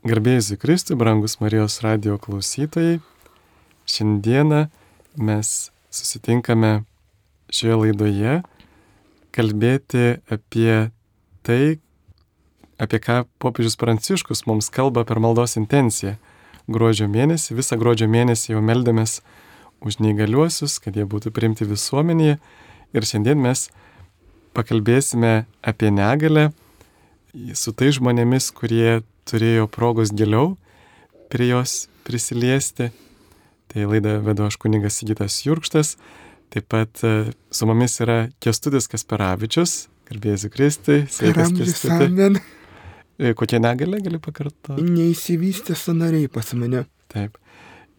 Garbėjus į Kristų, brangus Marijos radio klausytojai, šiandieną mes susitinkame šioje laidoje kalbėti apie tai, apie ką popiežius Pranciškus mums kalba per maldos intenciją. Gruodžio mėnesį, visą gruodžio mėnesį jau meldėmės už neįgaliuosius, kad jie būtų priimti visuomenėje. Ir šiandien mes pakalbėsime apie negalę su tai žmonėmis, kurie turėjo progos giliau prie jos prisiliesti. Tai laidą vedu aš kunigas Sigitas Jurkštas, taip pat e, su mumis yra Kestutis Kasperavičius, garbėsiu Kristai, sveikas Kestutis. E, kokie negalė gali pakartoti? Neįsivystė sanariai pas mane. Taip.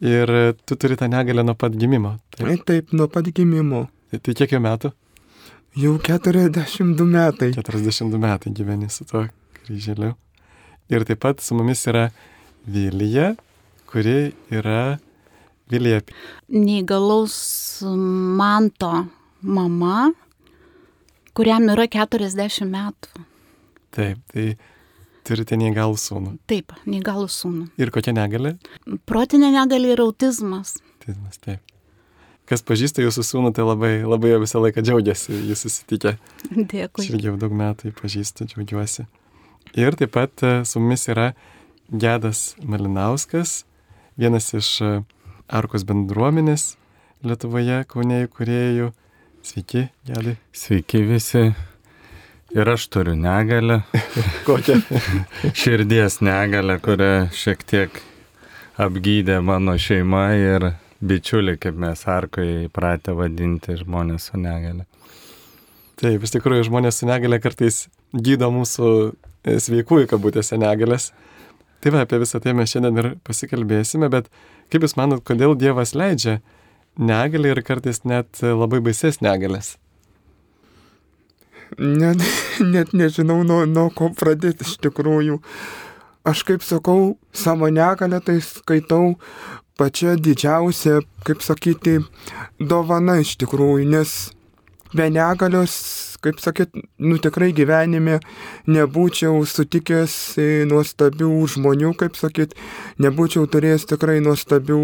Ir e, tu turi tą negalę nuo pat gimimo. Taip, taip nuo pat gimimo. Tai, tai kiek jau metų? Jau 42 metai. 42 metai gyveni su tuo kryželiu. Ir taip pat su mumis yra Vilija, kuri yra Vilija. Neįgalaus manto mama, kuriam yra 40 metų. Taip, tai turite neįgalų sūnų. Taip, neįgalų sūnų. Ir kokia negalė? Protinė negalė yra autizmas. Autizmas, taip. Kas pažįsta jūsų sūnų, tai labai, labai visą laiką džiaugiasi, jis susitikę. Dėkui. Aš irgi jau daug metų jį pažįstu, džiaugiuosi. Ir taip pat e, su mumis yra Gedas Malinauskas, vienas iš e, Arkos bendruomenės Lietuvoje, Kaunėjų kuriejų. Sveiki, Gedai. Sveiki visi. Ir aš turiu negalę. Kokią? Širdies negalę, kurią šiek tiek apgydė mano šeima ir bičiuliai, kaip mes Arkoje įpratę vadinti žmonės su negale. Taip, iš tikrųjų, žmonės su negale kartais gydo mūsų E, sveikųjų kabutėse negalės. Tai va, apie visą tai mes šiandien ir pasikalbėsime, bet kaip Jūs manot, kodėl Dievas leidžia negalį ir kartais net labai baises negalės? Net, net nežinau, nuo, nuo ko pradėti iš tikrųjų. Aš kaip sakau, savo negalę tai skaitau pačia didžiausia, kaip sakyti, dovana iš tikrųjų, nes be negalios kaip sakyt, nu tikrai gyvenime nebūčiau sutikęs e, nuostabių žmonių, kaip sakyt, nebūčiau turėjęs tikrai nuostabių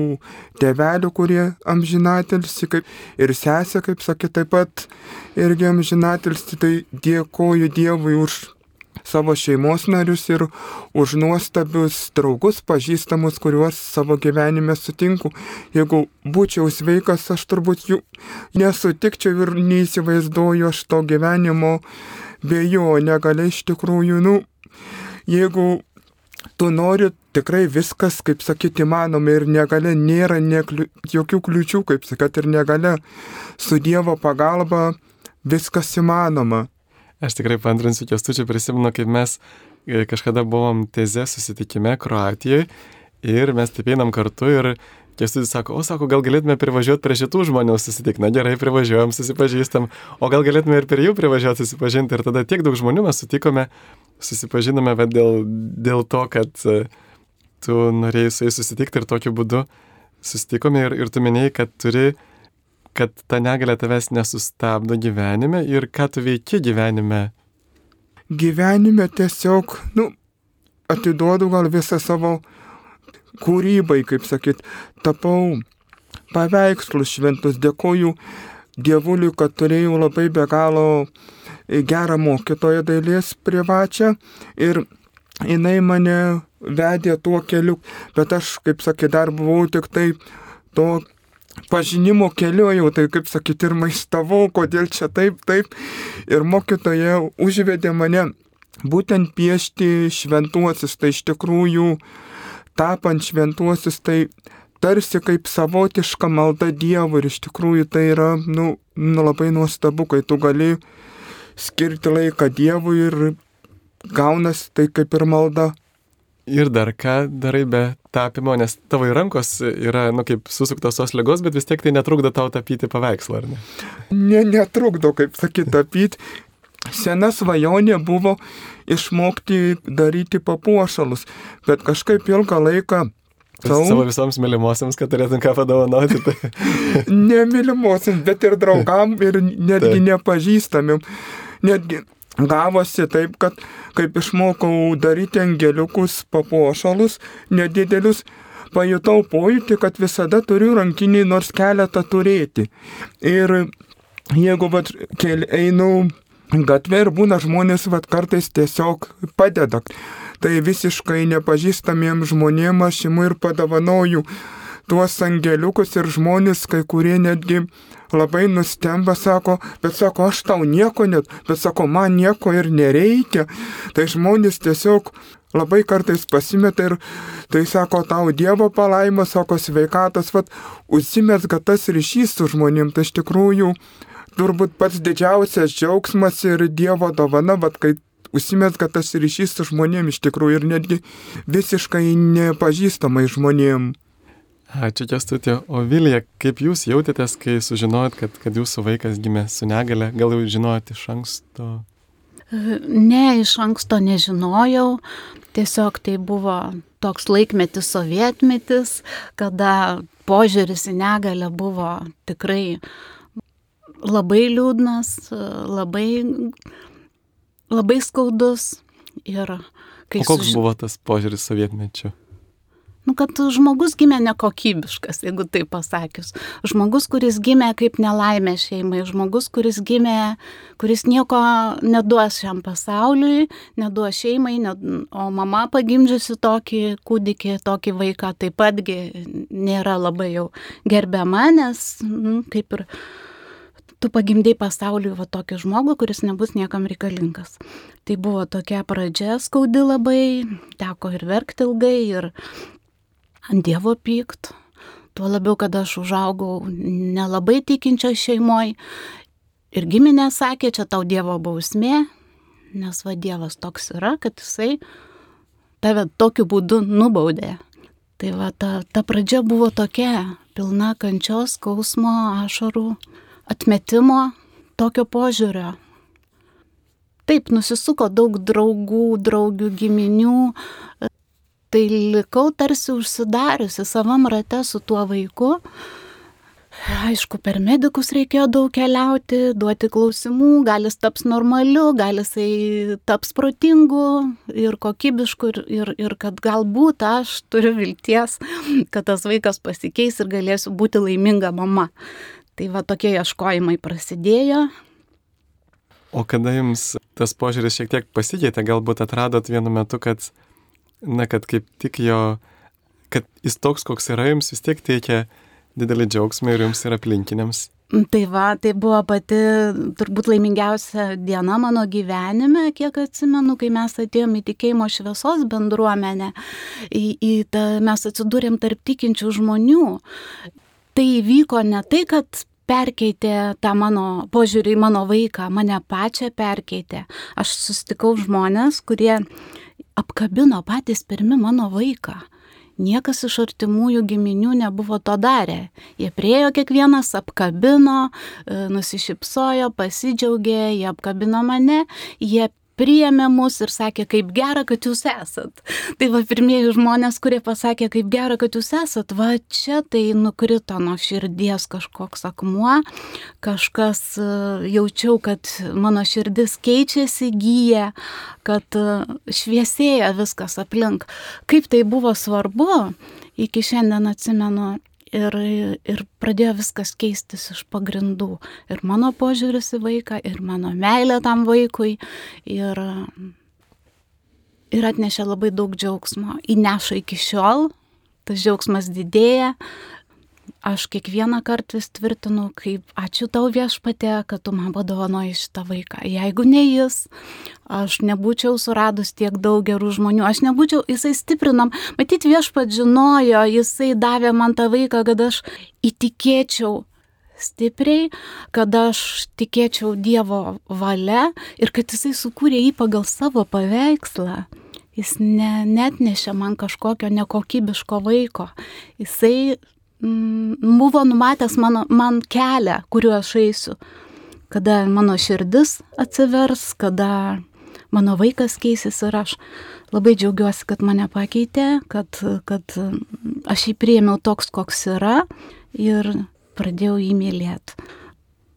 tėvelių, kurie amžinatilsi, kaip ir sesė, kaip sakyt, taip pat irgi amžinatilsi, tai dėkoju Dievui už savo šeimos narius ir už nuostabius draugus, pažįstamus, kuriuos savo gyvenime sutinku. Jeigu būčiau sveikas, aš turbūt jų nesutikčiau ir neįsivaizduoju aš to gyvenimo be jo, negali iš tikrųjų, nu, jeigu tu nori tikrai viskas, kaip sakyti, įmanoma ir negali, nėra nekliu, jokių kliučių, kaip sakyti, ir negali su Dievo pagalba viskas įmanoma. Aš tikrai pantrinsiu kestučiu, prisimenu, kaip mes e, kažkada buvom teze susitikime Kroatijoje ir mes taip einam kartu ir Kestutis sako, o sako, gal galėtume privažiuoti prie šitų žmonių susitikti. Na gerai, privažiuojam, susipažįstam. O gal galėtume ir prie jų privažiuoti susipažinti. Ir tada tiek daug žmonių mes sutikome, susipažinome, dėl, dėl to, kad e, tu norėjai su jais susitikti ir tokiu būdu susitikome ir, ir tu minėjai, kad turi kad ta negalė tavęs nesustabdo gyvenime ir ką tu veiki gyvenime? Gyvenime tiesiog, nu, atiduodu gal visą savo kūrybai, kaip sakyt, tapau paveikslus šventus, dėkoju Dievuliui, kad turėjau labai be galo gerą mokytoją dailės privačią ir jinai mane vedė tuo keliu, bet aš, kaip sakė, dar buvau tik tai to pažinimo keliu jau, tai kaip sakyti, ir maistavau, kodėl čia taip, taip. Ir mokytoja užvedė mane būtent piešti šventuosius, tai iš tikrųjų tapant šventuosius, tai tarsi kaip savotiška malda Dievui ir iš tikrųjų tai yra, nu, nu labai nuostabu, kai tu gali skirti laiką Dievui ir gaunas tai kaip ir malda. Ir dar ką darai be tapimo, nes tavo rankos yra, nu, kaip susuktos tos lygos, bet vis tiek tai netrukdo tau tapyti paveikslą, ar ne? Ne, netrukdo, kaip sakyti, tapyti. Sena svajonė buvo išmokti daryti papuošalus, bet kažkaip ilgą laiką Sau... Savo visoms mylimosiams, kad turėtum ką padovanoti. Tai... ne mylimosiams, bet ir draugam, ir netgi nepažįstamim. Netgi gavosi taip, kad kaip išmokau daryti angeliukus papuošalus, nedidelius, pajutau pojūtį, kad visada turiu rankinį nors keletą turėti. Ir jeigu vat, kel, einu gatvė ir būna žmonės, vat, kartais tiesiog padeda. Tai visiškai nepažįstamiems žmonėms aš imu ir padavanoju tuos angeliukus ir žmonės, kai kurie netgi labai nustemba, sako, bet sako, aš tau nieko net, bet sako, man nieko ir nereikia. Tai žmonės tiesiog labai kartais pasimeta ir tai sako, tau Dievo palaima, sako, sveikatas, vad, užsimesga tas ryšys su žmonėm, tai iš tikrųjų turbūt pats didžiausias džiaugsmas ir Dievo dovana, vad, kai užsimesga tas ryšys su žmonėm iš tikrųjų ir netgi visiškai nepažįstamai žmonėm. Ačiū Kestutė. O Vilija, kaip jūs jautėtės, kai sužinojot, kad, kad jūsų vaikas gimė su negale? Gal jau žinojot iš anksto? Ne, iš anksto nežinojau. Tiesiog tai buvo toks laikmetis sovietmetis, kada požiūris į negalę buvo tikrai labai liūdnas, labai, labai skaudus. Ir kai o koks suži... buvo tas požiūris sovietmečiu? Nu, kad žmogus gimė nekokybiškas, jeigu tai pasakius. Žmogus, kuris gimė kaip nelaimė šeimai, žmogus, kuris gimė, kuris nieko neduos šiam pasauliui, neduos šeimai, ne, o mama pagimdžiusi tokį kūdikį, tokį vaiką taip patgi nėra labai jau gerbiama, nes nu, kaip ir tu pagimdai pasauliui va tokį žmogų, kuris nebus niekam reikalingas. Tai buvo tokia pradžia skaudi labai, teko ir verkti ilgai, ir ant Dievo pykt. Tuo labiau, kad aš užaugau nelabai tikinčio šeimoje ir giminė sakė, čia tau Dievo bausmė, nes va Dievas toks yra, kad jisai tave tokiu būdu nubaudė. Tai va ta, ta pradžia buvo tokia, pilna kančios, skausmo, ašarų, atmetimo, tokio požiūrio. Taip, nusisuko daug draugų, draugių, giminių, tai likau tarsi užsidariusi savam rate su tuo vaiku. Aišku, per medikus reikėjo daug keliauti, duoti klausimų, gal jis taps normaliu, gal jisai taps protingu ir kokybišku ir, ir, ir kad galbūt aš turiu vilties, kad tas vaikas pasikeis ir galėsiu būti laiminga mama. Tai va tokie ieškojimai prasidėjo. O kada jums tas požiūris šiek tiek pasikeitė, galbūt atradot vienu metu, kad na, kad kaip tik jo, kad jis toks, koks yra, jums vis tiek teikia didelį džiaugsmą ir jums ir aplinkiniams. Tai va, tai buvo pati turbūt laimingiausia diena mano gyvenime, kiek atsimenu, kai mes atėjome į tikėjimo šviesos bendruomenę, į, į tą, mes atsidūrėm tarp tikinčių žmonių. Tai įvyko ne tai, kad perkeitė tą mano požiūrį į mano vaiką, mane pačią perkeitė. Aš susitikau žmonės, kurie apkabino patys pirmi mano vaiką. Niekas iš artimųjų giminių nebuvo to darę. Jie priejo kiekvienas, apkabino, e, nusišypsojo, pasidžiaugė, jie apkabino mane, jie priėmė mus ir sakė, kaip gera, kad jūs esat. Tai va pirmieji žmonės, kurie pasakė, kaip gera, kad jūs esat, va čia tai nukrito nuo širdies kažkoks akmuo, kažkas e, jaučiau, kad mano širdis keičiasi, gyja, kad e, šviesėja viskas aplink. Kaip tai buvo svarbu, iki šiandien atsimenu ir, ir pradėjo viskas keistis iš pagrindų. Ir mano požiūris į vaiką, ir mano meilė tam vaikui. Ir, ir atnešė labai daug džiaugsmo. Įneša iki šiol, tas džiaugsmas didėja, aš kiekvieną kartą vis tvirtinu, kaip ačiū tau viešpatė, kad tu man padovanoji šitą vaiką. Jeigu ne jis, aš nebūčiau suradus tiek daug gerų žmonių, aš nebūčiau, jisai stiprinam, matyt viešpat žinojo, jisai davė man tą vaiką, kad aš įtikėčiau stipriai, kad aš tikėčiau Dievo valia ir kad jisai sukūrė jį pagal savo paveikslą. Jis ne, net nešė man kažkokio nekokybiško vaiko. Jisai buvo numatęs mano, man kelią, kuriuo aš eisiu. Kada mano širdis atsivers, kada mano vaikas keisis ir aš labai džiaugiuosi, kad mane pakeitė, kad, kad aš jį priėmiau toks, koks yra ir pradėjau jį mylėti.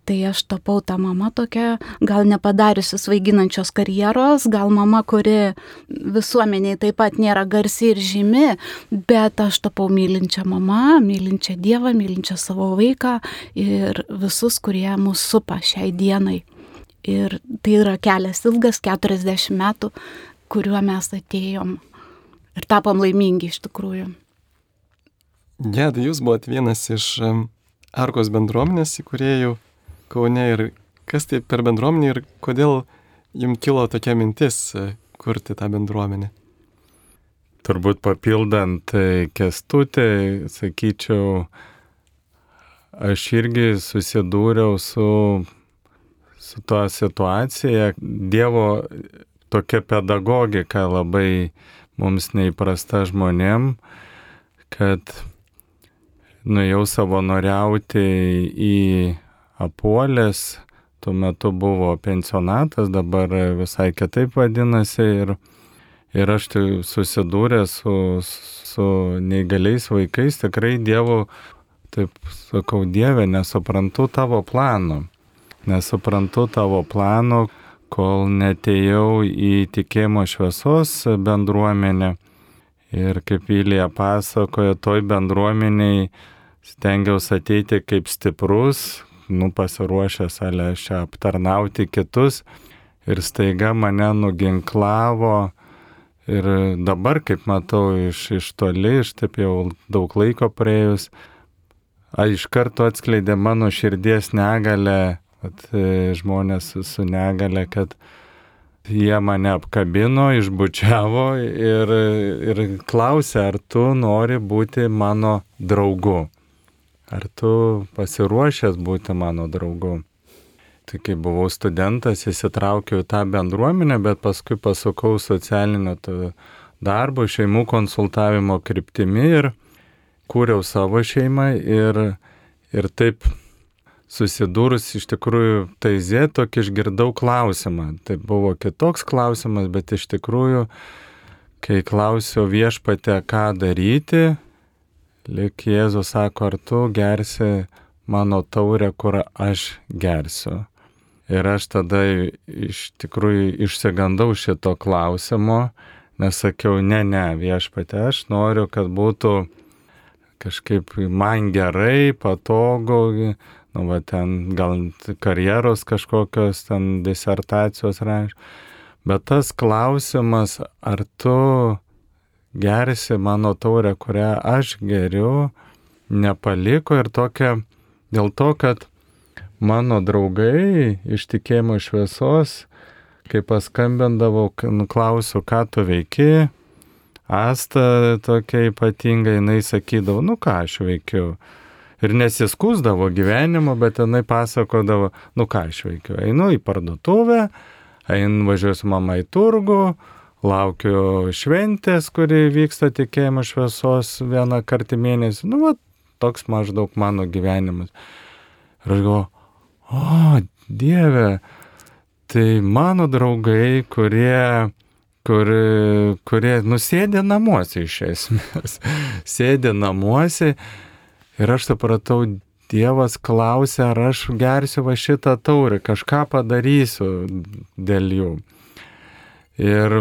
Tai aš tapau tą mamą tokia, gal nepadariusi svaiginančios karjeros, gal mama, kuri visuomeniai taip pat nėra garsi ir žymi, bet aš tapau mylinčią mamą, mylinčią Dievą, mylinčią savo vaiką ir visus, kurie mūsų supa šiai dienai. Ir tai yra kelias ilgas, 40 metų, kuriuo mes atėjom ir tapom laimingi iš tikrųjų. Ja, tai jūs buvote vienas iš Arkos bendruomenės įkūrėjų Kaune ir kas tai per bendruomenė ir kodėl jums kilo tokia mintis e, kurti tą bendruomenę? Turbūt papildant e, kestutį, sakyčiau, aš irgi susidūriau su, su tuo situacija. Dievo tokia pedagogika labai mums neįprasta žmonėm, kad nuėjau savanoriauti į Apuolės, tuo metu buvo pensionatas, dabar visai kitaip vadinasi ir, ir aš tai susidūręs su, su neįgaliais vaikais, tikrai Dievo, taip sakau, Dieve, nesuprantu tavo plano, nesuprantu tavo plano, kol netėjau į tikėjimo šviesos bendruomenę. Ir kaip Vilija pasakojo, toj bendruomeniai stengiausi ateiti kaip stiprus, nu, pasiruošęs alė čia aptarnauti kitus ir staiga mane nuginklavo ir dabar, kaip matau, iš, iš toli, iš taip jau daug laiko praėjus, iš karto atskleidė mano širdies negalę, at, e, žmonės su negale, kad jie mane apkabino, išbučiavo ir, ir klausė, ar tu nori būti mano draugu. Ar tu pasiruošęs būti mano draugu? Tai kai buvau studentas, įsitraukiau į tą bendruomenę, bet paskui pasukau socialinio darbo, šeimų konsultavimo kryptimi ir kūriau savo šeimą ir, ir taip susidūrus iš tikrųjų taizė tokį išgirdau klausimą. Tai buvo kitoks klausimas, bet iš tikrųjų, kai klausiau viešpatę, ką daryti, Lik Jėzus sako, ar tu gersi mano taurę, kur aš gersiu. Ir aš tada iš tikrųjų išsigandau šito klausimo, nes sakiau, ne, ne, viešpate, aš noriu, kad būtų kažkaip man gerai, patogu, nu, va, ten gal karjeros kažkokios, ten disertacijos rašy. Bet tas klausimas, ar tu gersi mano taurę, kurią aš geriu, nepaliko ir tokia dėl to, kad mano draugai iš tikėjimo šviesos, kai paskambindavau, nuklausiu, ką tu veiki, Asta tokia ypatinga, jinai sakydavo, nu ką aš veikiu. Ir nesiskūsdavo gyvenimo, bet jinai pasakodavo, nu ką aš veikiu. Einu į parduotuvę, einu važiuosiu mama į turgų, laukiu šventės, kuri vyksta tikėjimo šviesos vieną kartą mėnesį. Nu, va, toks maždaug mano gyvenimas. Ir aš galvoju, o, Dieve, tai mano draugai, kurie, kur, kurie nusėdė namuose iš esmės, sėdė namuose ir aš supratau, Dievas klausė, ar aš gersiu va šitą taurę, kažką padarysiu dėl jų. Ir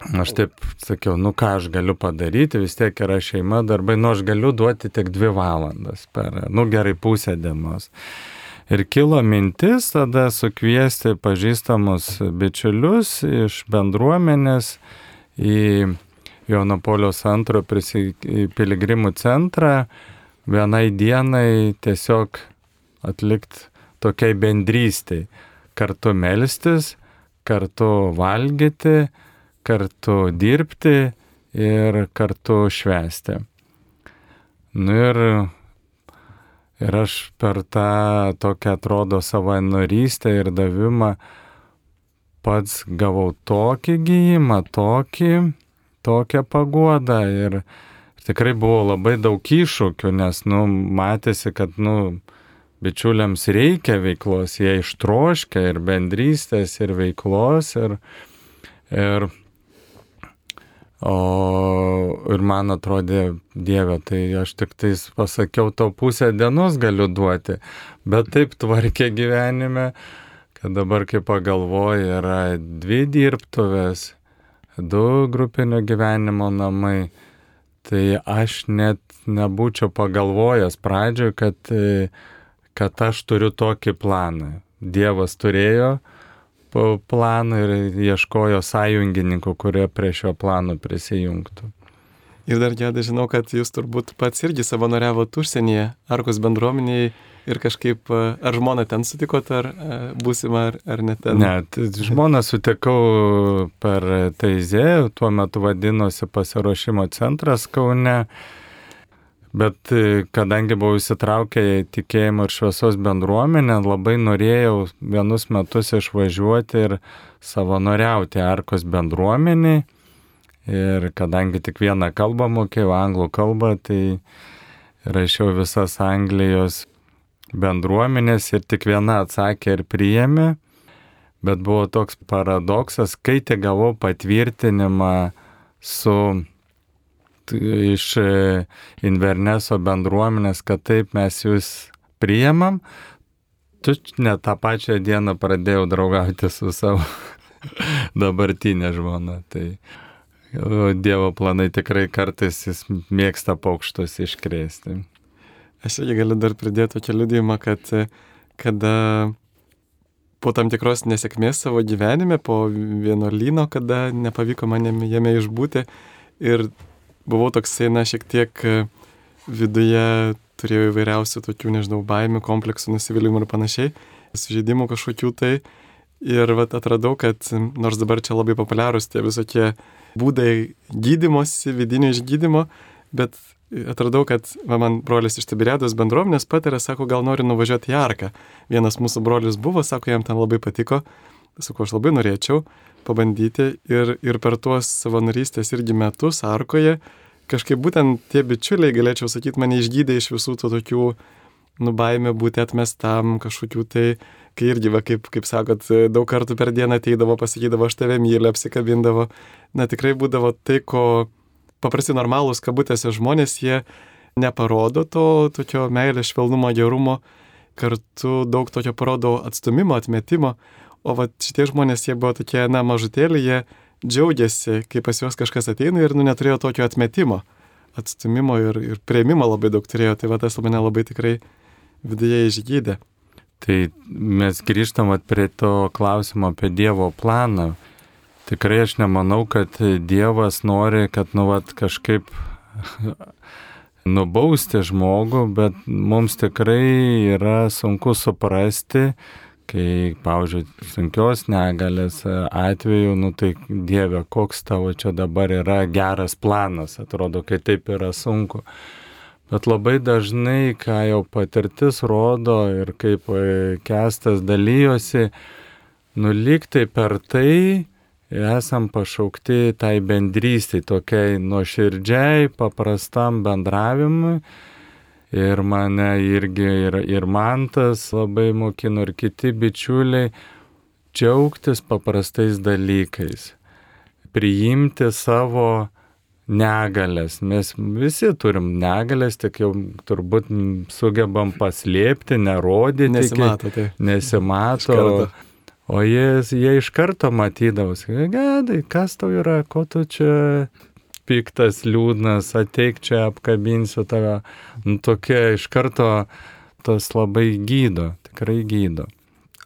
Aš taip sakiau, nu ką aš galiu padaryti, vis tiek yra šeima, darbai, nu aš galiu duoti tik dvi valandas per, nu gerai, pusę dienos. Ir kilo mintis tada sukviesti pažįstamus bičiulius iš bendruomenės į Jono Polios antro piligrimų centrą vienai dienai tiesiog atlikti tokiai bendrystei. Kartu melstis, kartu valgyti kartu dirbti ir kartu švesti. Nu ir, ir aš per tą tokią atrodo savanorystę ir davimą pats gavau tokį gyjimą, tokį, tokią paguodą ir tikrai buvo labai daug iššūkių, nes, nu, matėsi, kad, nu, bičiuliams reikia veiklos, jie ištroškia ir bendrystės, ir veiklos, ir, ir O Ir man atrodė, Dieve, tai aš tik tais pasakiau, tau pusę dienos galiu duoti, bet taip tvarkė gyvenime, kad dabar, kai pagalvoju, yra dvi dirbtuvės, du grupinio gyvenimo namai, tai aš net nebūčiau pagalvojęs pradžioje, kad, kad aš turiu tokį planą. Dievas turėjo planą ir ieškojo sąjungininkų, kurie prie šio plano prisijungtų. Ir dar gėda, žinau, kad jūs turbūt pats irgi savanoriavot užsienyje, Arkos bendruomeniai ir kažkaip, ar žmoną ten sutikot, ar būsimą, ar, ar net ten? Ne, žmoną sutikau per Taizė, tuo metu vadinosi pasiruošimo centras Kaune. Bet kadangi buvau įsitraukę į tikėjimo ir šviesos bendruomenę, labai norėjau vienus metus išvažiuoti ir savanoriauti Arkos bendruomeniai. Ir kadangi tik vieną kalbą mokėjau, anglų kalbą, tai rašiau visas Anglijos bendruomenės ir tik viena atsakė ir priėmė. Bet buvo toks paradoksas, kai tik gavau patvirtinimą su iš Inverneso bendruomenės, kad taip mes jūs priemam, tu net tą pačią dieną pradėjau draugauti su savo dabartinė žmona. Tai Dievo planai tikrai kartais jis mėgsta paukštus iškrėsti. Aš irgi galiu dar pridėti tokį liudijimą, kad kada po tam tikros nesėkmės savo gyvenime, po vienuolyno, kada nepavyko man jame išbūti ir buvau toksai, na, šiek tiek viduje turėjau įvairiausių tokių, nežinau, baimių, kompleksų, nusivylimų ir panašiai, sužeidimų kažkokių tai. Ir vat atradau, kad nors dabar čia labai populiarūs tie visokie būdai gydimosi, vidinio išgydymo, bet atradau, kad va, man brolis iš Tiberiados bendruomenės patarė, sako, gal nori nuvažiuoti į Arką. Vienas mūsų brolis buvo, sako, jam ten labai patiko, sako, aš labai norėčiau pabandyti ir, ir per tuos savanorystės irgi metus Arkoje kažkaip būtent tie bičiuliai, galėčiau sakyti, mane išgydė iš visų tų tokių nubaimė būti atmestam kažkokių tai, kai irgi, va, kaip, kaip sakot, daug kartų per dieną ateidavo, pasakydavo, aš tave myliu, apsikabindavo. Na tikrai būdavo tai, ko paprasti normalūs kabutėse žmonės, jie neparodo to tokio meilės, švelnumo, gerumo, kartu daug tokio parodo atstumimo, atmetimo, o va šitie žmonės, jie buvo tokie, na, mažutėlį, jie džiaugiasi, kai pas juos kažkas ateina ir, nu, neturėjo tokio atmetimo, atstumimo ir, ir prieimimo labai daug turėjo, tai va tas mane labai tikrai viduje išgydė. Tai mes grįžtam prie to klausimo apie Dievo planą. Tikrai aš nemanau, kad Dievas nori, kad nu vat kažkaip nubausti žmogų, bet mums tikrai yra sunku suprasti, kai, pavyzdžiui, sunkios negalės atveju, nu tai Dieve, koks tavo čia dabar yra geras planas, atrodo, kai taip yra sunku. Bet labai dažnai, ką jau patirtis rodo ir kaip kestas dalyjosi, nuliktai per tai esam pašaukti tai bendrystai, tokiai nuoširdžiai, paprastam bendravimui. Ir mane irgi, ir, ir man tas labai mokino, ir kiti bičiuliai, džiaugtis paprastais dalykais, priimti savo negalės. Mes visi turim negalės, tik jau turbūt sugebam paslėpti, nerodyti. Nesimato, tai. Nesimato. O jie, jie iš karto matydavosi, gedai, kas tau yra, ko tu čia piktas, liūdnas, ateik čia apkabinsiu tave. Nu, tokia iš karto tas labai gydo, tikrai gydo.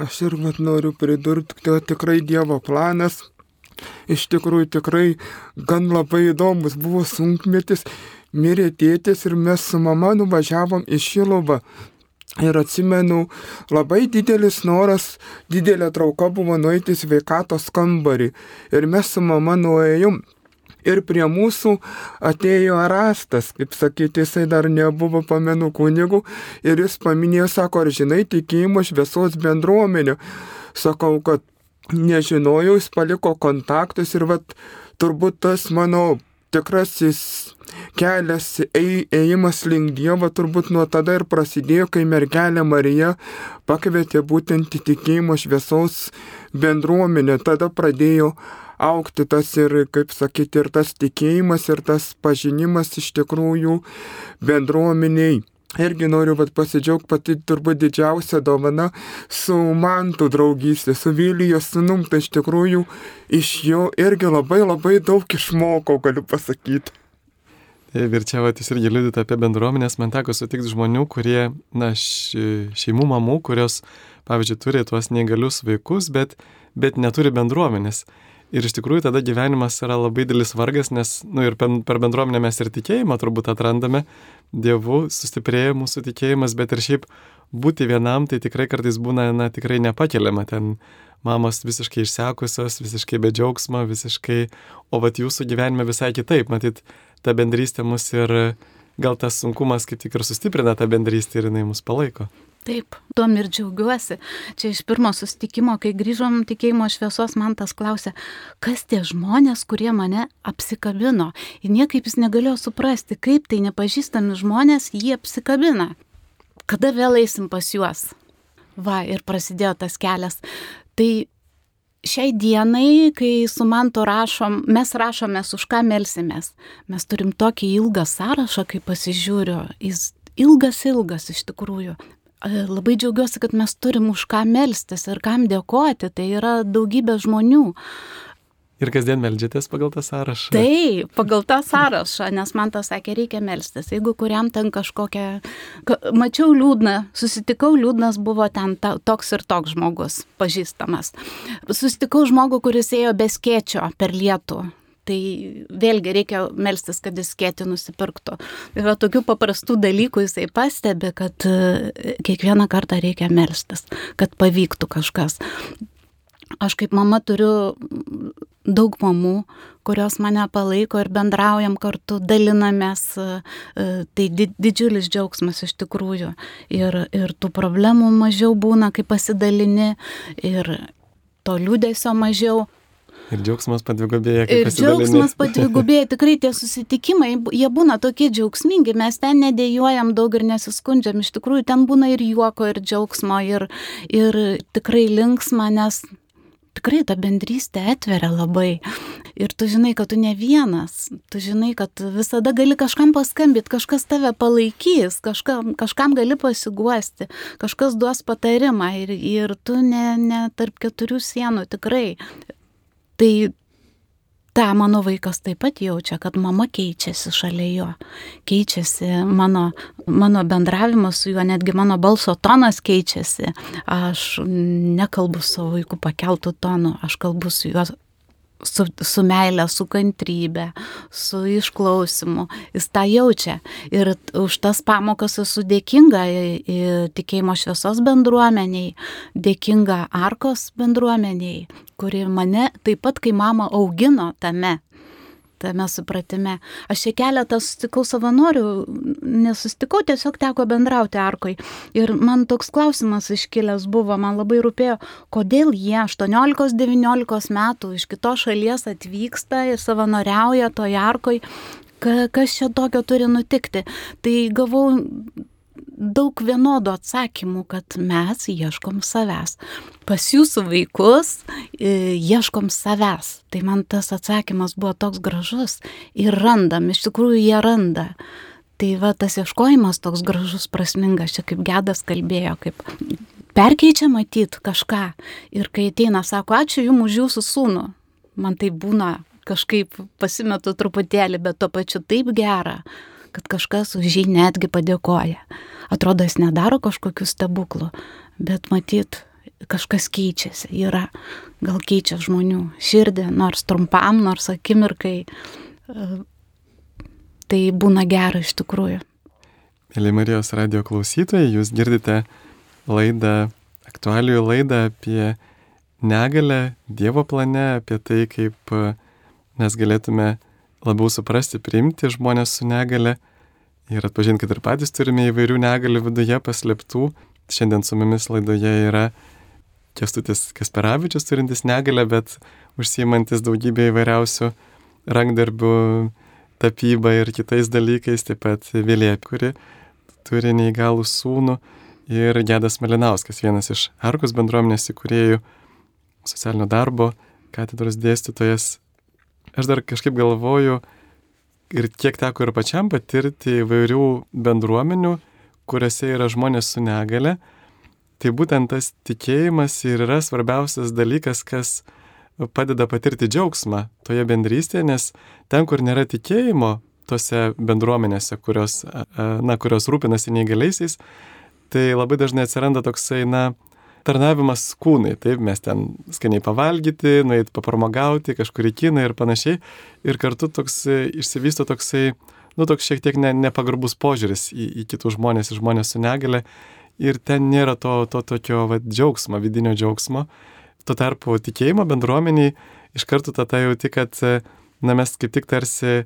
Aš ir mat noriu pridurti, kad tikrai Dievo planas iš tikrųjų tikrai gan labai įdomus. Buvo sunkmetis, mirė tėtis ir mes su mama nuvažiavom į Šiluvą. Ir atsimenu, labai didelis noras, didelė trauka buvo nueiti sveikatos kambarį. Ir mes su mama nuėjom. Ir prie mūsų atėjo rastas, kaip sakyti, jisai dar nebuvo pamenų kunigų. Ir jis paminėjo, sako, ar žinai tikėjimo šviesos bendruomenę. Sakau, kad nežinojau, jis paliko kontaktus ir vat turbūt tas mano tikrasis kelias, ėjimas link Dievo turbūt nuo tada ir prasidėjo, kai mergelė Marija pakvietė būtent į tikėjimo šviesos bendruomenę. Tada pradėjo aukti tas ir, kaip sakyti, ir tas tikėjimas, ir tas pažinimas iš tikrųjų bendruomeniai. Irgi noriu vat, pasidžiaugti pati turbūt didžiausia dovana su mantų draugystė, su Vilijos sunum, tai iš tikrųjų iš jo irgi labai labai daug išmokau, galiu pasakyti. Ir čia vat, jūs irgi liūdite apie bendruomenės, man teko sutikti žmonių, kurie, na, šeimų mamų, kurios, pavyzdžiui, turi tuos neįgalius vaikus, bet, bet neturi bendruomenės. Ir iš tikrųjų tada gyvenimas yra labai didelis vargas, nes, nu, ir per bendruomenę mes ir tikėjimą turbūt atrandame, Dievu sustiprėja mūsų tikėjimas, bet ir šiaip būti vienam tai tikrai kartais būna, na, tikrai nepakeliama. Ten mamos visiškai išsekusios, visiškai be džiaugsmo, visiškai, o vat jūsų gyvenime visai kitaip, matyt, ta bendrystė mus ir gal tas sunkumas kaip tik ir sustiprina tą bendrystę ir jinai mus palaiko. Taip, tuom ir džiaugiuosi. Čia iš pirmo susitikimo, kai grįžom tikėjimo šviesos, man tas klausė, kas tie žmonės, kurie mane apsikabino. Ir niekaip jis negalėjo suprasti, kaip tai nepažįstami žmonės jį apsikabina. Kada vėl eisim pas juos? Va, ir prasidėjo tas kelias. Tai šiai dienai, kai su mantu rašom, mes rašomės, už ką melsimės. Mes turim tokį ilgą sąrašą, kai pasižiūriu. Jis ilgas, ilgas iš tikrųjų labai džiaugiuosi, kad mes turim už ką melstis ir kam dėkoti. Tai yra daugybė žmonių. Ir kasdien melžiatės pagal tą sąrašą? Taip, pagal tą sąrašą, nes man tas sakė, reikia melstis. Jeigu kuriam ten kažkokia... Mačiau liūdną, susitikau liūdnas, buvo ten ta, toks ir toks žmogus, pažįstamas. Susitikau žmogų, kuris ėjo be skėčio per lietų. Tai vėlgi reikia melstis, kad jis skėti nusipirktų. Yra tokių paprastų dalykų jisai pastebi, kad e, kiekvieną kartą reikia melstis, kad pavyktų kažkas. Aš kaip mama turiu daug mamų, kurios mane palaiko ir bendraujam kartu, dalinamės, e, tai didžiulis džiaugsmas iš tikrųjų. Ir, ir tų problemų mažiau būna, kai pasidalini, ir to liūdėsio mažiau. Ir džiaugsmas padvigubėja. Ir džiaugsmas padvigubėja. Tikrai tie susitikimai, jie būna tokie džiaugsmingi, mes ten nedėjojam daug ir nesiskundžiam. Iš tikrųjų, ten būna ir juoko, ir džiaugsmo, ir, ir tikrai linksma, nes tikrai ta bendrystė atveria labai. Ir tu žinai, kad tu ne vienas, tu žinai, kad visada gali kažkam paskambyti, kažkas tave palaikys, kažkam, kažkam gali pasiguosti, kažkas duos patarimą ir, ir tu ne, ne tarp keturių sienų tikrai Tai tą mano vaikas taip pat jaučia, kad mama keičiasi šalia jo, keičiasi mano, mano bendravimas su juo, netgi mano balso tonas keičiasi. Aš nekalbu su vaiku pakeltų tonu, aš kalbu su juo su, su meile, su kantrybė, su išklausimu. Jis tą jaučia. Ir už tas pamokas esu dėkinga tikėjimo šviesos bendruomeniai, dėkinga Arkos bendruomeniai, kuri mane taip pat, kai mama augino tame, tame supratime. Aš čia keletą susitikau savanorių, nesustikau, tiesiog teko bendrauti arkoj. Ir man toks klausimas iškilęs buvo, man labai rūpėjo, kodėl jie 18-19 metų iš kitos šalies atvyksta ir savanoriauja toje arkoj, kas čia tokio turi nutikti. Tai gavau daug vienodų atsakymų, kad mes ieškom savęs. Pas jūsų vaikus e, ieškom savęs. Tai man tas atsakymas buvo toks gražus. Ir randam, iš tikrųjų jie randa. Tai va tas ieškojimas toks gražus, prasmingas, čia kaip gedas kalbėjo, kaip perkeičia matyt kažką. Ir kai ateina, sako, ačiū jums už jūsų sūnų. Man tai būna kažkaip pasimetu truputėlį, bet tuo pačiu taip gera kad kažkas už jį netgi padėkoja. Atrodo, jis nedaro kažkokių stebuklų, bet matyt, kažkas keičiasi, yra, gal keičia žmonių širdį, nors trumpam, nors akimirkai. Tai būna gera iš tikrųjų. Mėly Marijos radio klausytojai, jūs girdite laidą, aktualiųjų laidą apie negalę Dievo plane, apie tai, kaip mes galėtume labiau suprasti, priimti žmonės su negale ir atpažinti, kad ir patys turime įvairių negalių viduje paslėptų. Šiandien su mumis laidoje yra Kestutis Kasperavičius turintis negalę, bet užsiimantis daugybė įvairiausių rankdarbių, tapyba ir kitais dalykais, taip pat Vilė, kuri turi neįgalų sūnų ir Gedas Malinauskas, vienas iš Arkos bendruomenės įkūrėjų socialinio darbo katedros dėstytojas, aš dar kažkaip galvoju ir kiek teko ir pačiam patirti įvairių bendruomenių, kuriuose yra žmonės su negale, tai būtent tas tikėjimas ir yra svarbiausias dalykas, kas padeda patirti džiaugsmą toje bendrystėje, nes ten, kur nėra tikėjimo, tose bendruomenėse, kurios, na, kurios rūpinasi neįgaliaisiais, tai labai dažnai atsiranda toksai, na, tarnavimas kūnai. Taip, mes ten skaniai pavalgyti, nueiti papramogauti, kažkur į kiną ir panašiai. Ir kartu toks išsivysto toksai, nu, toks šiek tiek ne, nepagarbus požiūris į, į kitus žmonės, į žmonės su negale. Ir ten nėra to, to tokio va, džiaugsmo, vidinio džiaugsmo. Tuo tarpu tikėjimo bendruomeniai iš karto tada jauti, kad, na, mes kaip tik tarsi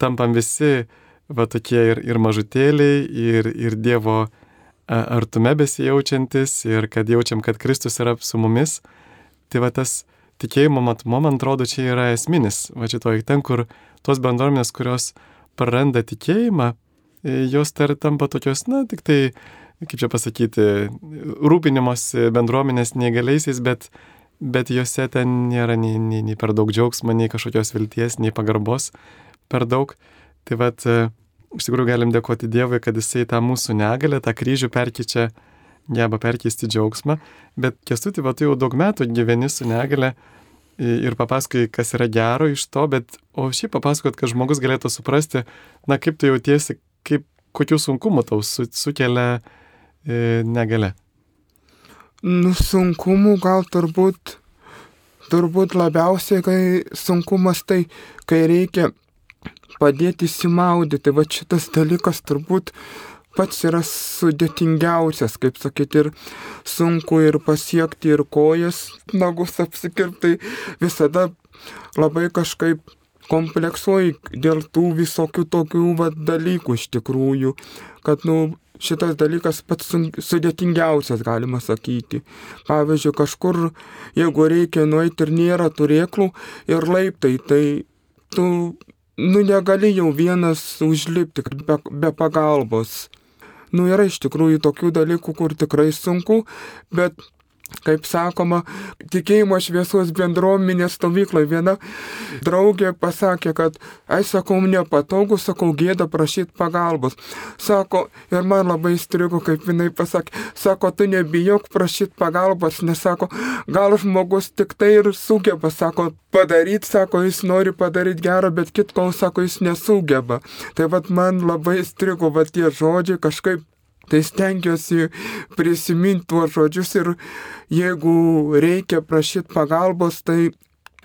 tampam visi, va, tokie ir, ir mažutėliai, ir, ir Dievo artume besijaučiantis ir kad jaučiam, kad Kristus yra su mumis, tai va tas tikėjimo matmo, man atrodo, čia yra esminis. Va šitoj ten, kur tos bendruomenės, kurios praranda tikėjimą, e, jos tar tampa tokios, na, tik tai, kaip čia pasakyti, rūpinimos bendruomenės neįgaliaisiais, bet, bet juose ten nėra nei, nei, nei per daug džiaugsmo, nei kažkokios vilties, nei pagarbos per daug. Tai vad, iš tikrųjų galim dėkoti Dievui, kad Jisai tą mūsų negalę, tą kryžių perkyčia, geba perkeisti džiaugsmą, bet kestuti, va, tu jau daug metų gyveni su negale ir papasakai, kas yra gero iš to, bet o šiaip papasakot, kad žmogus galėtų suprasti, na kaip tu jautiesi, kaip, kokių sunkumų tau su, sukelia e, negale. Nu, sunkumų gal turbūt, turbūt labiausiai, kai sunkumas tai, kai reikia padėti įsimaudyti. Va šitas dalykas turbūt pats yra sudėtingiausias, kaip sakyti, ir sunku ir pasiekti, ir kojas, nagus apsikirptai, visada labai kažkaip kompleksuoji dėl tų visokių tokių va, dalykų iš tikrųjų, kad, nu, šitas dalykas pats sudėtingiausias, galima sakyti. Pavyzdžiui, kažkur, jeigu reikia nueiti ir nėra turėklų ir laiptai, tai tu nu negali jau vienas užlipti be, be pagalbos. Nu yra iš tikrųjų tokių dalykų, kur tikrai sunku, bet kaip sakoma, tikėjimo šviesos bendruomenės stovykloje viena draugė pasakė, kad, ai sakau, nepatogu, sakau, gėda prašyti pagalbos. Sako, ir man labai strigo, kaip jinai pasakė, sako, tu nebijok prašyti pagalbos, nes sako, gal žmogus tik tai ir sugeba, sako, padaryti, sako, jis nori padaryti gerą, bet kitko, sako, jis nesugeba. Tai vad man labai strigo, va tie žodžiai kažkaip Tai stengiuosi prisiminti tuos žodžius ir jeigu reikia prašyti pagalbos, tai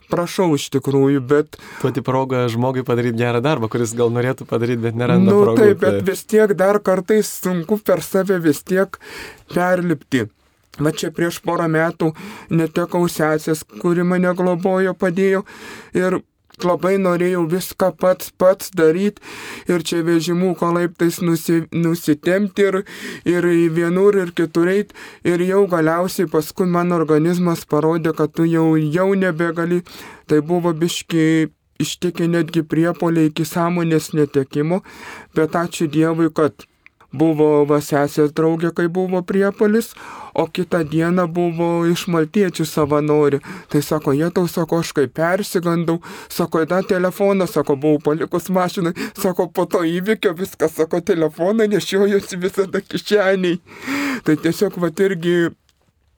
prašau iš tikrųjų, bet... Duoti progą žmogui padaryti gerą darbą, kuris gal norėtų padaryti, bet neranda. Na, nu, progų, taip, bet tai... vis tiek dar kartais sunku per save vis tiek perlipti. Va čia prieš porą metų netekau sesės, kuri mane globojo, padėjo ir labai norėjau viską pats pats daryti ir čia vežimų kolaiptais nusi, nusitemti ir, ir vienur ir kitur eiti ir jau galiausiai paskui mano organizmas parodė, kad tu jau, jau nebegali. Tai buvo biški ištikė netgi priepoliai iki sąmonės netekimo, bet ačiū Dievui, kad buvo vasesės draugė, kai buvo priepalis, o kitą dieną buvo iš maltiečių savanori. Tai sako, jie tau sako, aš kaip persigandau, sako, tą telefoną, sako, buvau palikus mašinai, sako, po to įvykio viskas, sako, telefoną nešiojusi visada kišeniai. Tai tiesiog va irgi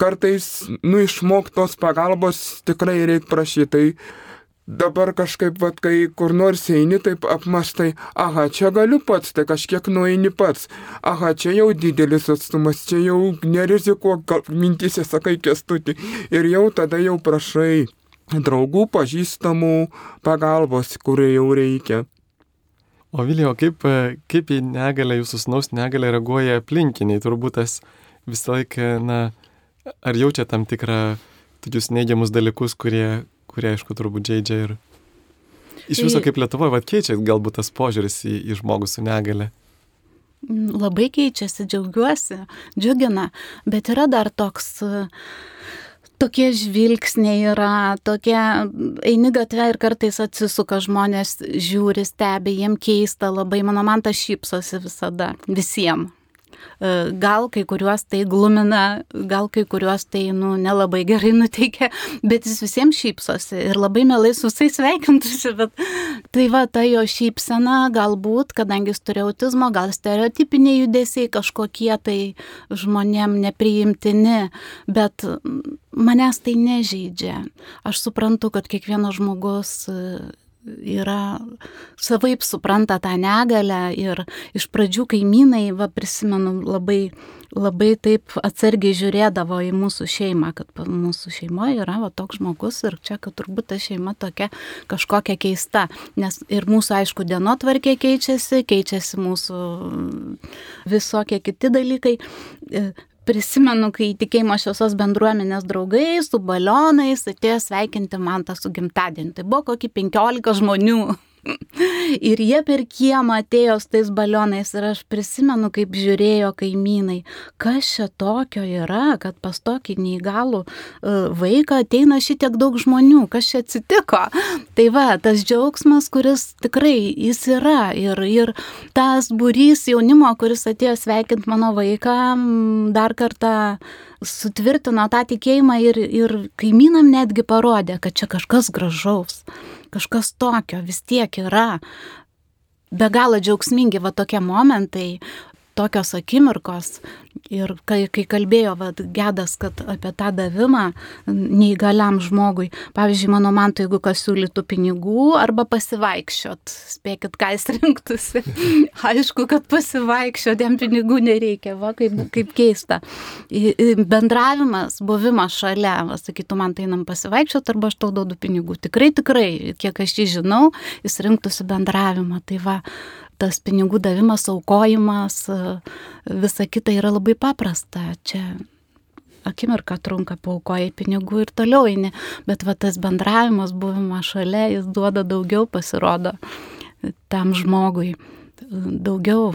kartais, nu, išmoktos pagalbos tikrai reikia prašyti. Tai dabar kažkaip, vat, kai kur nors eini, taip apmastai, aha, čia galiu pats, tai kažkiek nueini pats, aha, čia jau didelis atstumas, čia jau nerizikuok, mintysė sakai kestutį ir jau tada jau prašai draugų, pažįstamų pagalbos, kurie jau reikia. O Vilijo, kaip, kaip į negalę, jūsų snaus negalę reaguoja aplinkiniai? Turbūt tas visą laiką, na, ar jaučia tam tikrą tokius neigiamus dalykus, kurie, kurie, aišku, turbūt žaidžia ir iš viso kaip Lietuvoje, vad keičia galbūt tas požiūris į, į žmogų su negale. Mm, labai keičiasi, džiaugiuosi, džiugina, bet yra dar toks tokie žvilgsniai yra, tokie eini gatvę ir kartais atsisuka žmonės, žiūri, stebi, jiem keista labai, mano man tas šypsosi visada, visiems. E, gal kai kuriuos tai glumina, gal kai kuriuos tai nu, nelabai gerai nuteikia, bet jis visiems šypsosi ir labai mielai su visais sveikintųsi, bet tai va ta jo šypsena galbūt, kadangi jis turi autizmo, gal stereotipiniai judesiai kažkokie tai žmonėm nepriimtini, bet manęs tai nežaidžia. Aš suprantu, kad kiekvienas žmogus yra savaip supranta tą negalę ir iš pradžių kaimynai, va prisimenu, labai, labai taip atsargiai žiūrėdavo į mūsų šeimą, kad mūsų šeimoje yra va toks žmogus ir čia, kad turbūt ta šeima tokia kažkokia keista, nes ir mūsų, aišku, dienotvarkė keičiasi, keičiasi mūsų visokie kiti dalykai prisimenu, kai tikėjimo šviesos bendruomenės draugai su balionais atėjo sveikinti man tą su gimtadieniu. Tai buvo kokį 15 žmonių. Ir jie per kiemą atėjo su tais balionais ir aš prisimenu, kaip žiūrėjo kaimynai, kas čia tokio yra, kad pas tokį neįgalų e, vaiką ateina šitiek daug žmonių, kas čia atsitiko. Tai va, tas džiaugsmas, kuris tikrai jis yra ir, ir tas būrys jaunimo, kuris atėjo sveikinti mano vaiką, dar kartą sutvirtino tą tikėjimą ir, ir kaimynam netgi parodė, kad čia kažkas gražaus kažkas tokio vis tiek yra. Be galo džiaugsmingi va tokie momentai, tokios akimirkos, Ir kai, kai kalbėjo vat, gedas, kad apie tą davimą neįgaliam žmogui, pavyzdžiui, mano mantu, jeigu kas siūlytų pinigų arba pasivaikščiot, spėkit, ką jis rinktųsi. Aišku, kad pasivaikščiot, jam pinigų nereikia, va, kaip, kaip keista. Bendravimas, buvimas šalia, va, sakytų, man tai einam pasivaikščiot arba aš tau duodu pinigų. Tikrai, tikrai, kiek aš jį žinau, jis rinktųsi bendravimą. Tai va, tas pinigų davimas, aukojimas, visa kita yra labai paprasta. Čia akimirką trunka, paukojai pinigų ir toliau eini, bet va tas bendravimas, buvimas šalia, jis duoda daugiau pasirodo tam žmogui, daugiau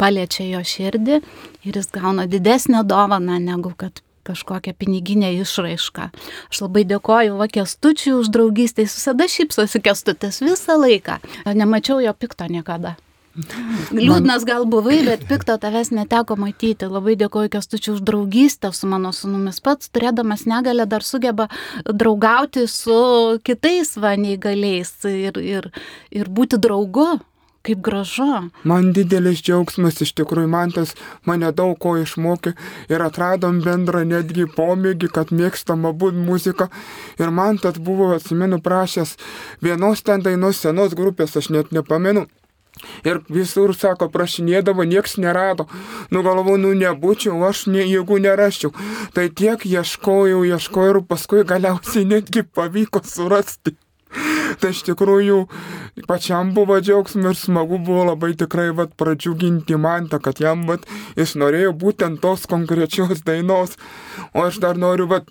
paliečia jo širdį ir jis gauna didesnę dovaną negu kad kažkokią piniginę išraišką. Aš labai dėkoju Vakestučiui už draugystę, jis visada šypsosi kestutis visą laiką. Nemačiau jo pikto niekada. Liūdnas gal buvai, bet pikto tavęs neteko matyti. Labai dėkoju Kestučiu už draugystę su mano sunumis. Pats, turėdamas negalę, dar sugeba draugauti su kitais va neįgaliais ir, ir, ir būti draugu. Kaip gražu. Man didelis džiaugsmas, iš tikrųjų, man tas mane daug ko išmokė ir atradom bendrą netgi pomėgį, kad mėgstama būti muzika. Ir man tas buvo, atsimenu, prašęs vienos ten dainos senos grupės, aš net nepamenu, Ir visur, sako, prašinėdavo, nieks nerado. Nu galvo, nu nebūčiau, aš ne, jeigu neraščiau. Tai tiek ieškojau, ieškojau ir paskui galiausiai netgi pavyko surasti. Tai iš tikrųjų pačiam buvo džiaugsmas ir smagu buvo labai tikrai vat, pradžiuginti mantą, kad jam vat, jis norėjo būtent tos konkrečios dainos. O aš dar noriu vat,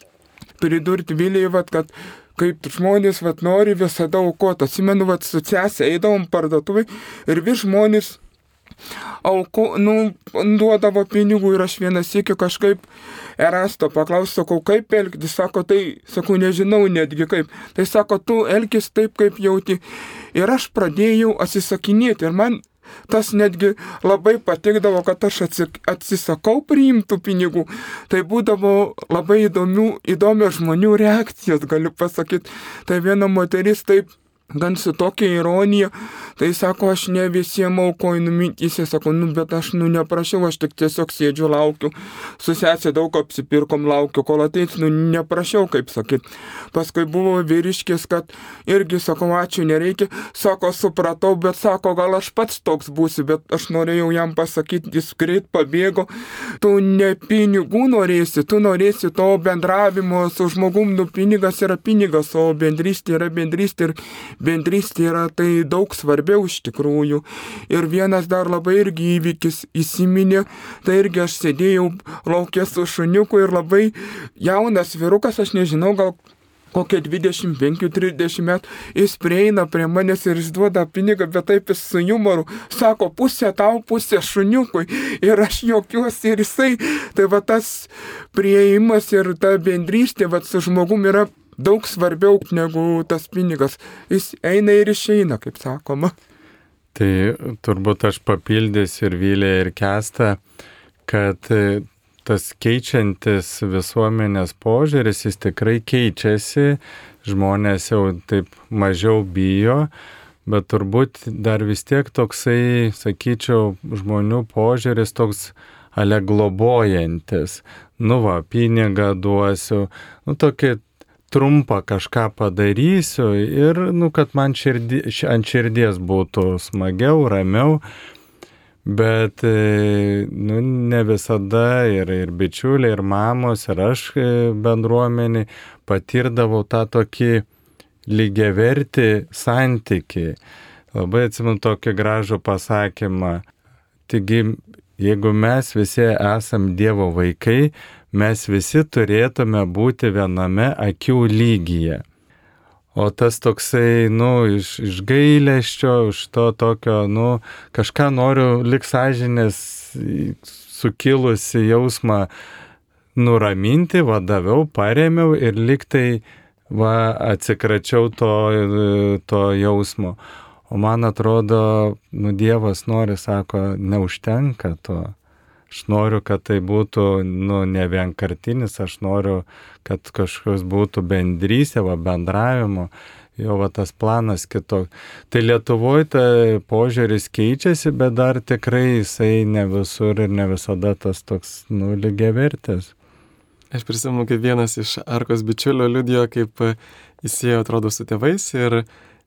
pridurti Vilijai, vat, kad kaip žmonės vat, nori visada aukoti. Atsimenu, vat, su sesė eidavom parduotuvai ir vis žmonės auko, nu, duodavo pinigų ir aš vienas iki kažkaip Erasto paklausiau, sakau, kaip elgtis, sako, tai, sakau, nežinau netgi kaip. Tai sako, tu elgis taip, kaip jauti. Ir aš pradėjau atsisakinėti ir man tas netgi labai patikdavo, kad aš atsisakau priimtų pinigų. Tai būdavo labai įdomių, įdomios žmonių reakcijos, galiu pasakyti. Tai viena moteris taip gan su tokia ironija, tai sako, aš ne visiems aukoju numintysi, sako, nu bet aš nu neprašiau, aš tik tiesiog sėdžiu laukiu, su sesė daug apsipirkom laukiu, kol ateis, nu neprašiau, kaip sakyt. Paskui buvo vyriškis, kad irgi sako, ačiū, nereikia, sako, supratau, bet sako, gal aš pats toks būsiu, bet aš norėjau jam pasakyti, jis greit pabėgo, tu ne pinigų norėsi, tu norėsi to bendravimo su žmogum, nu pinigas yra pinigas, o bendrystė yra bendrystė ir bendrystė yra tai daug svarbiau iš tikrųjų. Ir vienas dar labai irgi įvykis įsiminė, tai irgi aš sėdėjau laukė su šuniuku ir labai jaunas virukas, aš nežinau, gal kokie 25-30 metų, jis prieina prie manęs ir jis duoda pinigą, bet taip jis su humoru sako, pusė tau, pusė šuniukui. Ir aš jokiuosi ir jisai, tai va tas prieimas ir ta bendrystė va su žmogum yra daug svarbiau negu tas pinigas. Jis eina ir išeina, kaip sakoma. Tai turbūt aš papildysiu ir Vylę ir Kestą, kad e, tas keičiantis visuomenės požiūris, jis tikrai keičiasi, žmonės jau taip mažiau bijo, bet turbūt dar vis tiek toksai, sakyčiau, žmonių požiūris toks ale globojantis. Nu va, pinigą duosiu, nu tokį trumpą kažką padarysiu ir, nu, kad man širdį, ant širdies būtų smagiau, ramiau. Bet e, nu, ne visada ir, ir bičiuliai, ir mamos, ir aš e, bendruomenį patirdavau tą tokį lygiavertį santyki. Labai atsimenu tokį gražų pasakymą. Taigi, jeigu mes visi esam Dievo vaikai, mes visi turėtume būti viename akių lygyje. O tas toksai, nu, iš, iš gailėščio, iš to tokio, nu, kažką noriu lik sąžinės sukilusi jausmą nuraminti, vadaviau, paremiau ir liktai, va, atsikračiau to, to jausmo. O man atrodo, nu, Dievas nori, sako, neužtenka to. Aš noriu, kad tai būtų nu, ne vienkartinis, aš noriu, kad kažkas būtų bendrystė, va, bendravimo, jo va tas planas kitoks. Tai Lietuvoje ta požiūris keičiasi, bet dar tikrai jisai ne visur ir ne visada tas toks nu, lygiai vertės. Aš prisimenu, kaip vienas iš Arkos bičiulio liudijo, kaip jis ėjo, atrodo, su tėvais ir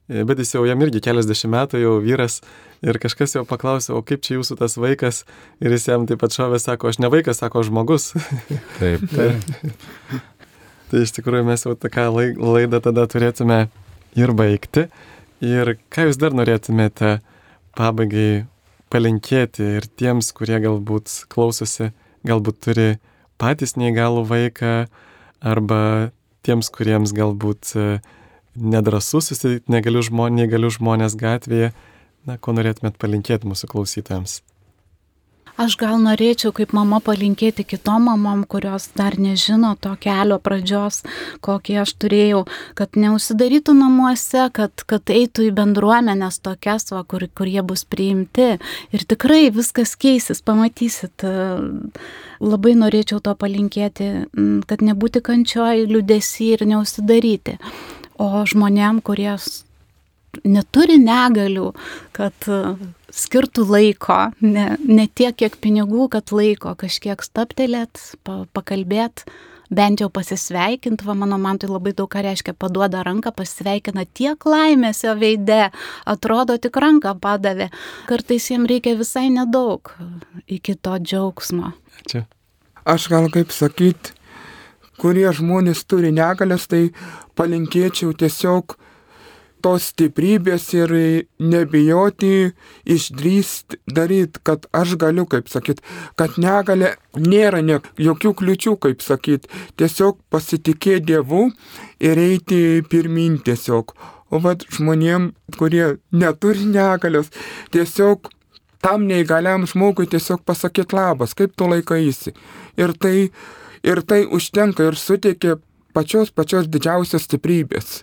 bet jis jau jam irgi keliasdešimt metų jau vyras ir kažkas jau paklausė, o kaip čia jūsų tas vaikas ir jis jam taip pat šovė, sako, aš ne vaikas, sako žmogus. Taip, taip. tai iš tikrųjų mes jau tą laidą tada turėtume ir baigti. Ir ką jūs dar norėtumėte pabaigai palinkėti ir tiems, kurie galbūt klausosi, galbūt turi patys neįgalų vaiką arba tiems, kuriems galbūt uh, nedrasu susitikti negalių žmonės, negalių žmonės gatvėje. Na, ko norėtumėt palinkėti mūsų klausytojams? Aš gal norėčiau kaip mama palinkėti kitom mamom, kurios dar nežino to kelio pradžios, kokį aš turėjau, kad neusidarytų namuose, kad, kad eitų į bendruomenės tokias, va, kur, kur jie bus priimti. Ir tikrai viskas keisis, pamatysit. Labai norėčiau to palinkėti, kad nebūti kančioj, liūdėsi ir neusidaryti o žmonėm, kurie neturi negalių, kad e, skirtų laiko, ne, ne tiek, kiek pinigų, kad laiko kažkiek staptelėt, pa, pakalbėt, bent jau pasisveikinti, va mano man tai labai daug ką reiškia, paduoda ranką, pasisveikina tiek laimės jo veide, atrodo tik ranką padavė, kartais jiems reikia visai nedaug iki to džiaugsmo. Čia. Aš gal kaip sakyt, kurie žmonės turi negalės, tai palinkėčiau tiesiog tos stiprybės ir nebijoti išdrįst daryti, kad aš galiu, kaip sakyt, kad negalė nėra ne, jokių kliučių, kaip sakyt, tiesiog pasitikėti Dievu ir eiti pirmin tiesiog. O vad žmonėm, kurie neturi negalios, tiesiog tam neįgaliam žmogui tiesiog pasakyti labas, kaip tu laikaisi. Ir tai ir tai užtenka ir suteikia pačios pačios didžiausios stiprybės.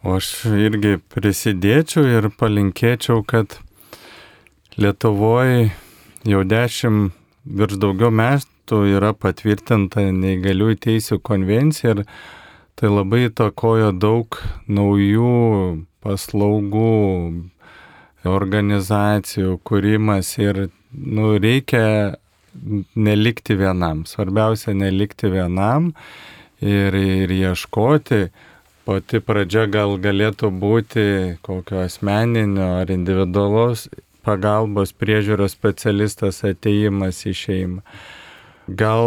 O aš irgi prisidėčiau ir palinkėčiau, kad Lietuvoje jau dešimt virš daugiau metų yra patvirtinta neįgaliųjų teisų konvencija ir tai labai įtakojo daug naujų paslaugų, organizacijų kūrimas ir nu, reikia nelikti vienam. Svarbiausia nelikti vienam ir, ir ieškoti. Pati pradžia gal galėtų būti kokio asmeninio ar individualos pagalbos priežiūros specialistas ateimas į šeimą. Gal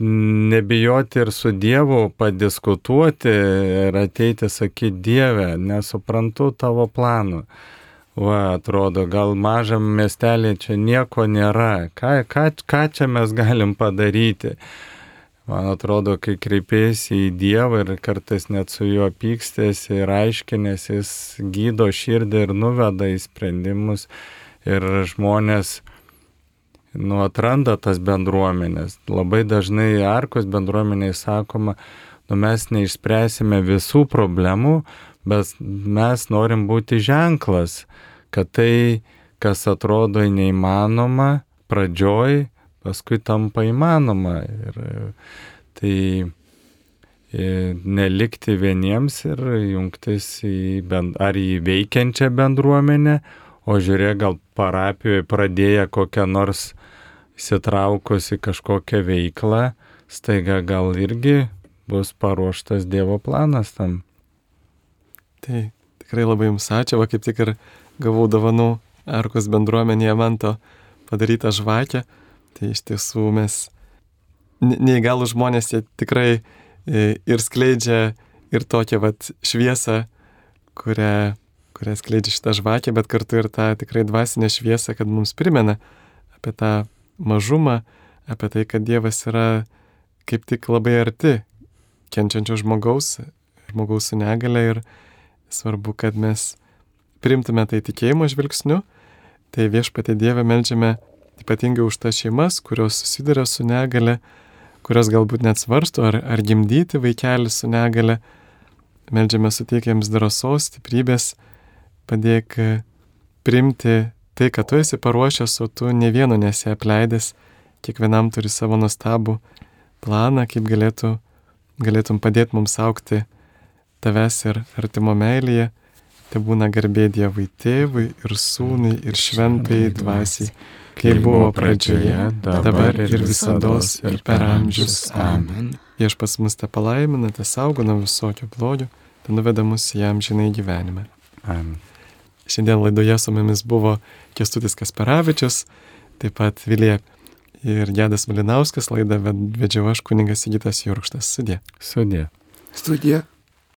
nebijoti ir su Dievu padiskutuoti ir ateiti sakyti Dieve, nesuprantu tavo planų Va, atrodo, gal mažam miestelė čia nieko nėra. Ką, ką, ką čia mes galim padaryti? Man atrodo, kai kreipiesi į Dievą ir kartais net su juo pykstėsi ir aiškinės, jis gydo širdį ir nuveda į sprendimus. Ir žmonės nu, atranda tas bendruomenės. Labai dažnai arkos bendruomeniai sakoma, nu, mes neišspręsime visų problemų, bet mes norim būti ženklas kad tai, kas atrodo neįmanoma, pradžioj, paskui tampa įmanoma. Ir tai nelikti vieniems ir jungtis į bend, ar į veikiančią bendruomenę, o žiūrėk, gal parapijoje pradėję kokią nors įsitraukusi kažkokią veiklą, staiga gal irgi bus paruoštas Dievo planas tam. Tai tikrai labai jums ačiū, va kaip tik ir gavau dovanų Arkos bendruomenėje man to padarytą žvakę. Tai iš tiesų mes neįgalų žmonės jie tikrai ir skleidžia ir tokią vat šviesą, kurią, kurią skleidžia šitą žvakę, bet kartu ir tą tikrai dvasinę šviesą, kad mums primena apie tą mažumą, apie tai, kad Dievas yra kaip tik labai arti kenčiančio žmogaus, žmogaus su negale ir svarbu, kad mes primtume tai tikėjimo žvilgsniu, tai viešpatė Dievę melžiame ypatingai už tas šeimas, kurios susiduria su negale, kurios galbūt net svarsto, ar, ar gimdyti vaikelį su negale. Meldžiame suteikiams drąsos, stiprybės, padėk primti tai, kad tu esi paruošęs, o tu ne vieno nesi apleidęs, kiekvienam turi savo nuostabų planą, kaip galėtų, galėtum padėti mums aukti tavęs ir artimo meilėje. Tai būna garbė Dievui tėvui ir sūnui ir šventai dvasiai kaip buvo pradžioje, dabar ir visada ir per amžius. Amen. Viešpas mus te palaimina, te saugo nuo visokio blogio, te nuveda mus į jam žinai gyvenimą. Amen. Šiandien laidoje su mumis buvo Kestutis Kasparavičius, taip pat Vilė ir Gedas Malinauskas, laidą vedžiau aš kuningas Sigitas Jurkštas. Sudė. Sudė. Studija.